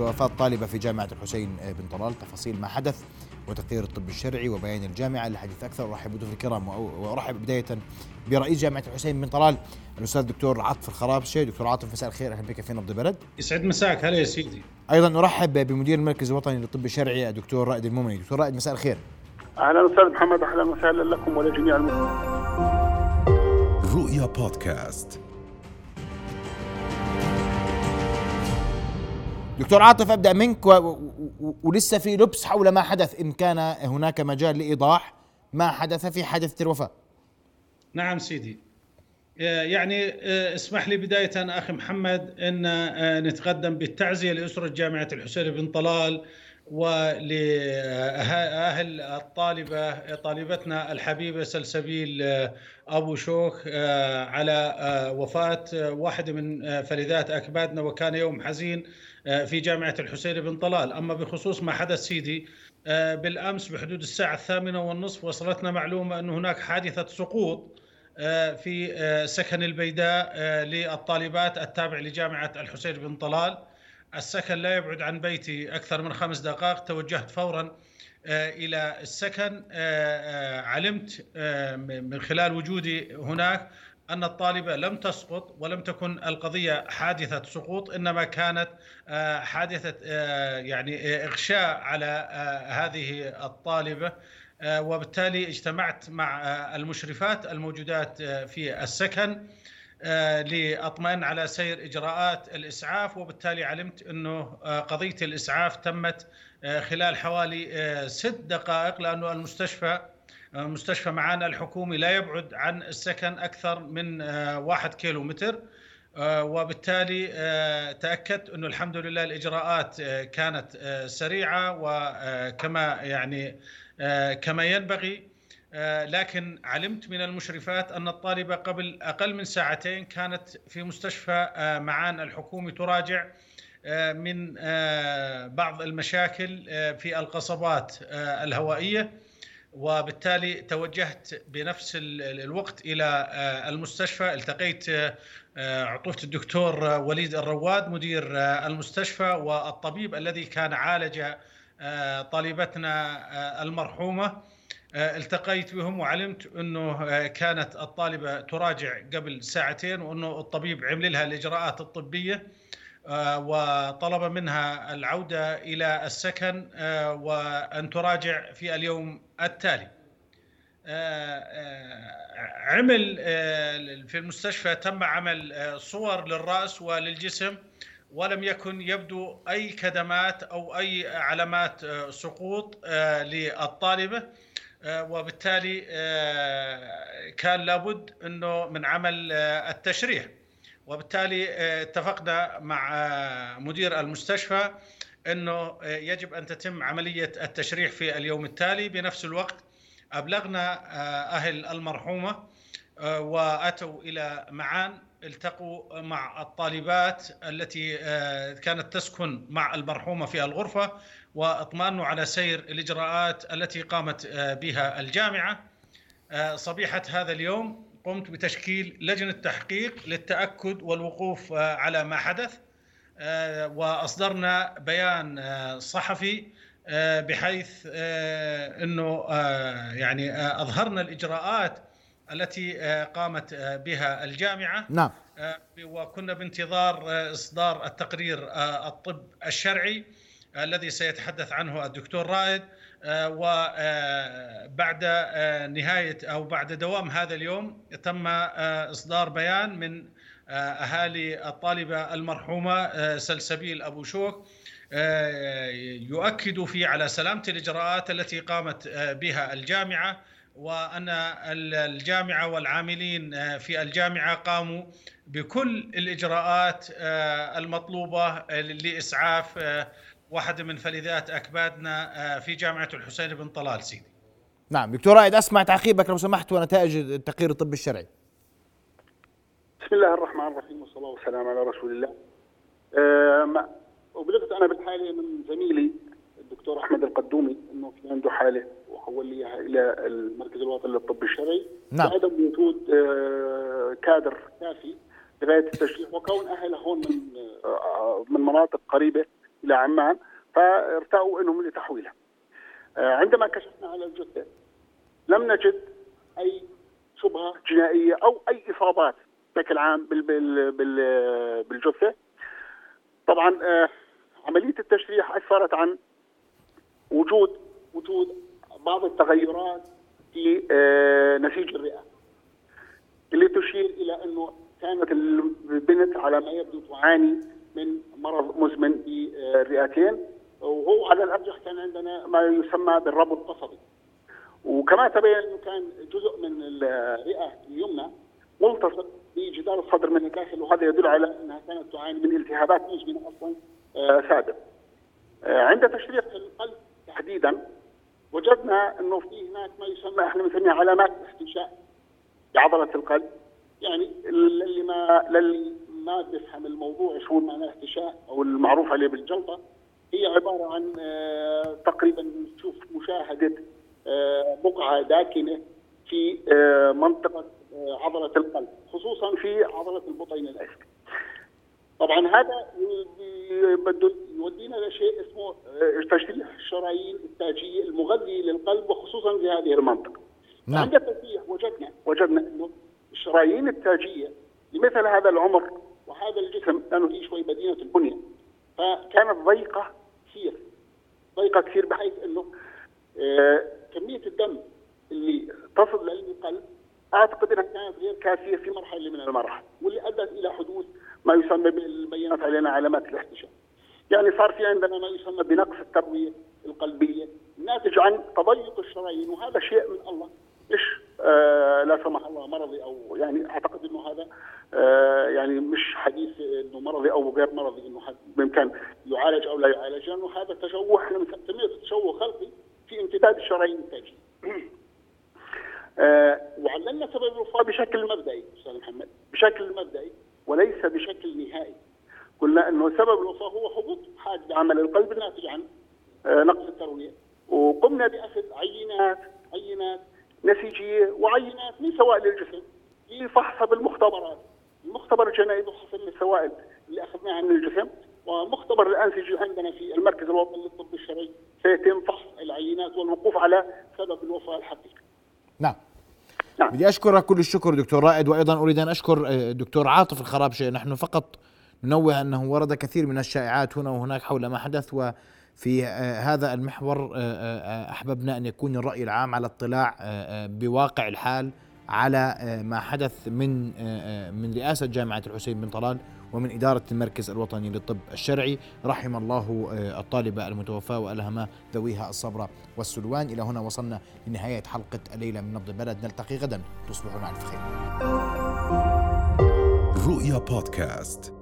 بوفاة طالبة في جامعة الحسين بن طلال تفاصيل ما حدث وتقرير الطب الشرعي وبيان الجامعة للحديث أكثر. أرحب بضيوف الكرام وأرحب بداية برئيس جامعة الحسين بن طلال الأستاذ الدكتور عاطف الخرابشي دكتور عاطف مساء الخير. أهلا بك في نبض البلد. يسعد مساك. هلا يا سيدي. أيضا نرحب بمدير المركز الوطني للطب الشرعي الدكتور رائد المؤمني. دكتور رائد مساء الخير. أهلا أستاذ محمد. أهلا وسهلا لكم ولجميع المسلمين. رؤيا بودكاست. دكتور عاطف أبدأ منك و... و... ولسه في لبس حول ما حدث إن كان هناك مجال لإيضاح ما حدث في حادثة الوفاة. نعم سيدي. يعني اسمح لي بداية أخي محمد إن نتقدم بالتعزية لأسرة جامعة الحسين بن طلال ولأهل الطالبة طالبتنا الحبيبة سلسبيل أبو شوخ على وفاة واحدة من فلذات أكبادنا وكان يوم حزين في جامعة الحسين بن طلال. أما بخصوص ما حدث سيدي بالأمس بحدود الساعة الثامنة والنصف وصلتنا معلومة أن هناك حادثة سقوط في سكن البيداء للطالبات التابع لجامعة الحسين بن طلال. السكن لا يبعد عن بيتي أكثر من خمس دقائق. توجهت فورا إلى السكن. علمت من خلال وجودي هناك أن الطالبة لم تسقط ولم تكن القضية حادثة سقوط إنما كانت حادثة يعني إغشاء على هذه الطالبة. وبالتالي اجتمعت مع المشرفات الموجودات في السكن لأطمئن على سير إجراءات الإسعاف وبالتالي علمت إنه قضية الإسعاف تمت خلال حوالي ست دقائق لأنه المستشفى مستشفى معانا الحكومي لا يبعد عن السكن أكثر من واحد كيلو متر وبالتالي تأكدت أنه الحمد لله الإجراءات كانت سريعة وكما يعني كما ينبغي. لكن علمت من المشرفات أن الطالبة قبل أقل من ساعتين كانت في مستشفى معان الحكومي تراجع من بعض المشاكل في القصبات الهوائية. وبالتالي توجهت بنفس الوقت إلى المستشفى. التقيت عطوفة الدكتور وليد الرواد مدير المستشفى والطبيب الذي كان عالج طالبتنا المرحومة. التقيت بهم وعلمت إنه كانت الطالبة تراجع قبل ساعتين وإنه الطبيب عمل لها الإجراءات الطبية. وطلب منها العودة إلى السكن وأن تراجع في اليوم التالي. عمل في المستشفى تم عمل صور للرأس وللجسم ولم يكن يبدو أي كدمات أو أي علامات سقوط للطالبة وبالتالي كان لابد إنه من عمل التشريح وبالتالي اتفقنا مع مدير المستشفى انه يجب ان تتم عملية التشريح في اليوم التالي. بنفس الوقت أبلغنا أهل المرحومة وأتوا إلى معان التقوا مع الطالبات التي كانت تسكن مع المرحومة في الغرفة وإطمأنوا على سير الإجراءات التي قامت بها الجامعة. صبيحة هذا اليوم قمت بتشكيل لجنة تحقيق للتأكد والوقوف على ما حدث وأصدرنا بيان صحفي بحيث إنه يعني أظهرنا الإجراءات التي قامت بها الجامعة. نعم. وكنا بانتظار إصدار التقرير الطب الشرعي الذي سيتحدث عنه الدكتور رائد. وبعد نهاية أو بعد دوام هذا اليوم تم إصدار بيان من أهالي الطالبة المرحومة سلسبيل أبو شوك يؤكد فيه على سلامة الإجراءات التي قامت بها الجامعة وأن الجامعة والعاملين في الجامعة قاموا بكل الإجراءات المطلوبة لإسعاف واحدة من فلذات أكبادنا في جامعة الحسين بن طلال سيدي. نعم دكتور رائد أسمع تعقيبك لو سمحت ونتائج التقرير الطبي الشرعي. بسم الله الرحمن الرحيم والصلاه والسلام على رسول الله. أه وبلغت أنا بالحالة من زميلي الدكتور أحمد القدومي إنه في عنده حالة وحول لي إياها إلى المركز الوطني للطب الشرعي نعم. بعدم وجود أه كادر كافي لغايه التشريح وكون اهلها هون من من مناطق قريبة إلى عمان فارتأوا انهم لتحويلها. آه، عندما كشفنا على الجثة لم نجد أي شبهة جنائية أو أي إصابات بشكل عام بال بال بال بالجثة. طبعا آه، عملية التشريح اسفرت عن وجود وجود بعض التغيرات في آه، نسيج الرئة اللي تشير إلى أنه كانت البنت على ما يبدو تعاني من مرض مزمن بالرئتين وهو على الأرجح كان عندنا ما يسمى بالربط قصبي وكما تبين إنه كان جزء من الرئة اليمنى ملتصق بجدار الصدر من الداخل وهذا يدل على إنها كانت تعاني من التهابات مزمنه أصلا آه، سابق. آه، عند تشريح القلب تحديدا وجدنا إنه في هناك ما يسمى إحنا بنسميها علامات استنشاء بعضلة القلب. يعني اللي ما للي ما بيفهم الموضوع شو معناه احتشاء أو المعروف عليه بالجلطة هي عبارة عن آه، تقريبا نشوف مشاهدة آه، بقعة داكنة في آه، منطقة عضلة القلب خصوصا في عضلة البطين الايسر. طبعا هذا بده يودينا لشيء اسمه تشريح الشرايين التاجية المغذية للقلب وخصوصا في هذه المنطقة. نعم. عند التشريح وجدنا وجدنا إنه الشرايين التاجية لمثل هذا العمر وهذا الجسم لأنه هي شوي مدينه البنية. فكانت ضيقة كثير. ضيقة كثير بحيث إنه آه كمية الدم اللي تصل للقلب أعتقد إنها كانت غير كافية في مرحلة من المراحل واللي أدت إلى حدوث ما يسمى بالبينات علينا علامات الاحتشام. يعني صار في عندنا ما يسمى بنقص التروية القلبية ناتج عن تضيق الشرايين وهذا شيء من الله. مش آه لا سمح الله مرضي أو يعني أعتقد إنه هذا يعني مش حديث إنه مرضي أو غير مرضي إنه بإمكان يعالج أو لا يعالج لأنه هذا تشوه إحنا بنسميه تشوه خلقي في امتداد الشرايين التاجيه. آه وعللنا سبب الوفاة بشكل مبدئي أستاذ محمد بشكل مبدئي وليس بشكل نهائي. قلنا إنه سبب الوفاة هو هبوط حاجز عمل القلب الناتج عن آه نقص الترويه وقمنا بأخذ عينات عينات نسيجيه وعينات من سوائل الجسم لفحصها بالمختبرات المختبر الجنائي بفحص السوائل اللي أخذناها من الجسم ومختبر الانسجه عندنا في المركز الوطني للطب الشرعي سيتم فحص العينات والوقوف على سبب الوفاة الحقيقي. نعم. نعم. بدي اشكرك كل الشكر دكتور رائد وأيضا أريد أن أشكر الدكتور آه، عاطف الخرابشة نحن فقط ننوه أنه ورد كثير من الشائعات هنا وهناك حول ما حدث و في آه، هذا المحور آه، أحببنا أن يكون الرأي العام على اطلاع بواقع الحال على ما حدث من من رئاسة جامعة الحسين بن طلال ومن إدارة المركز الوطني للطب الشرعي. رحم الله الطالبه المتوفاه وألهم ذويها الصبر والسلوان. إلى هنا وصلنا لنهاية حلقة الليلة من نبض البلد. نلتقي غدا. تصبحون على الف خير. رؤيا بودكاست.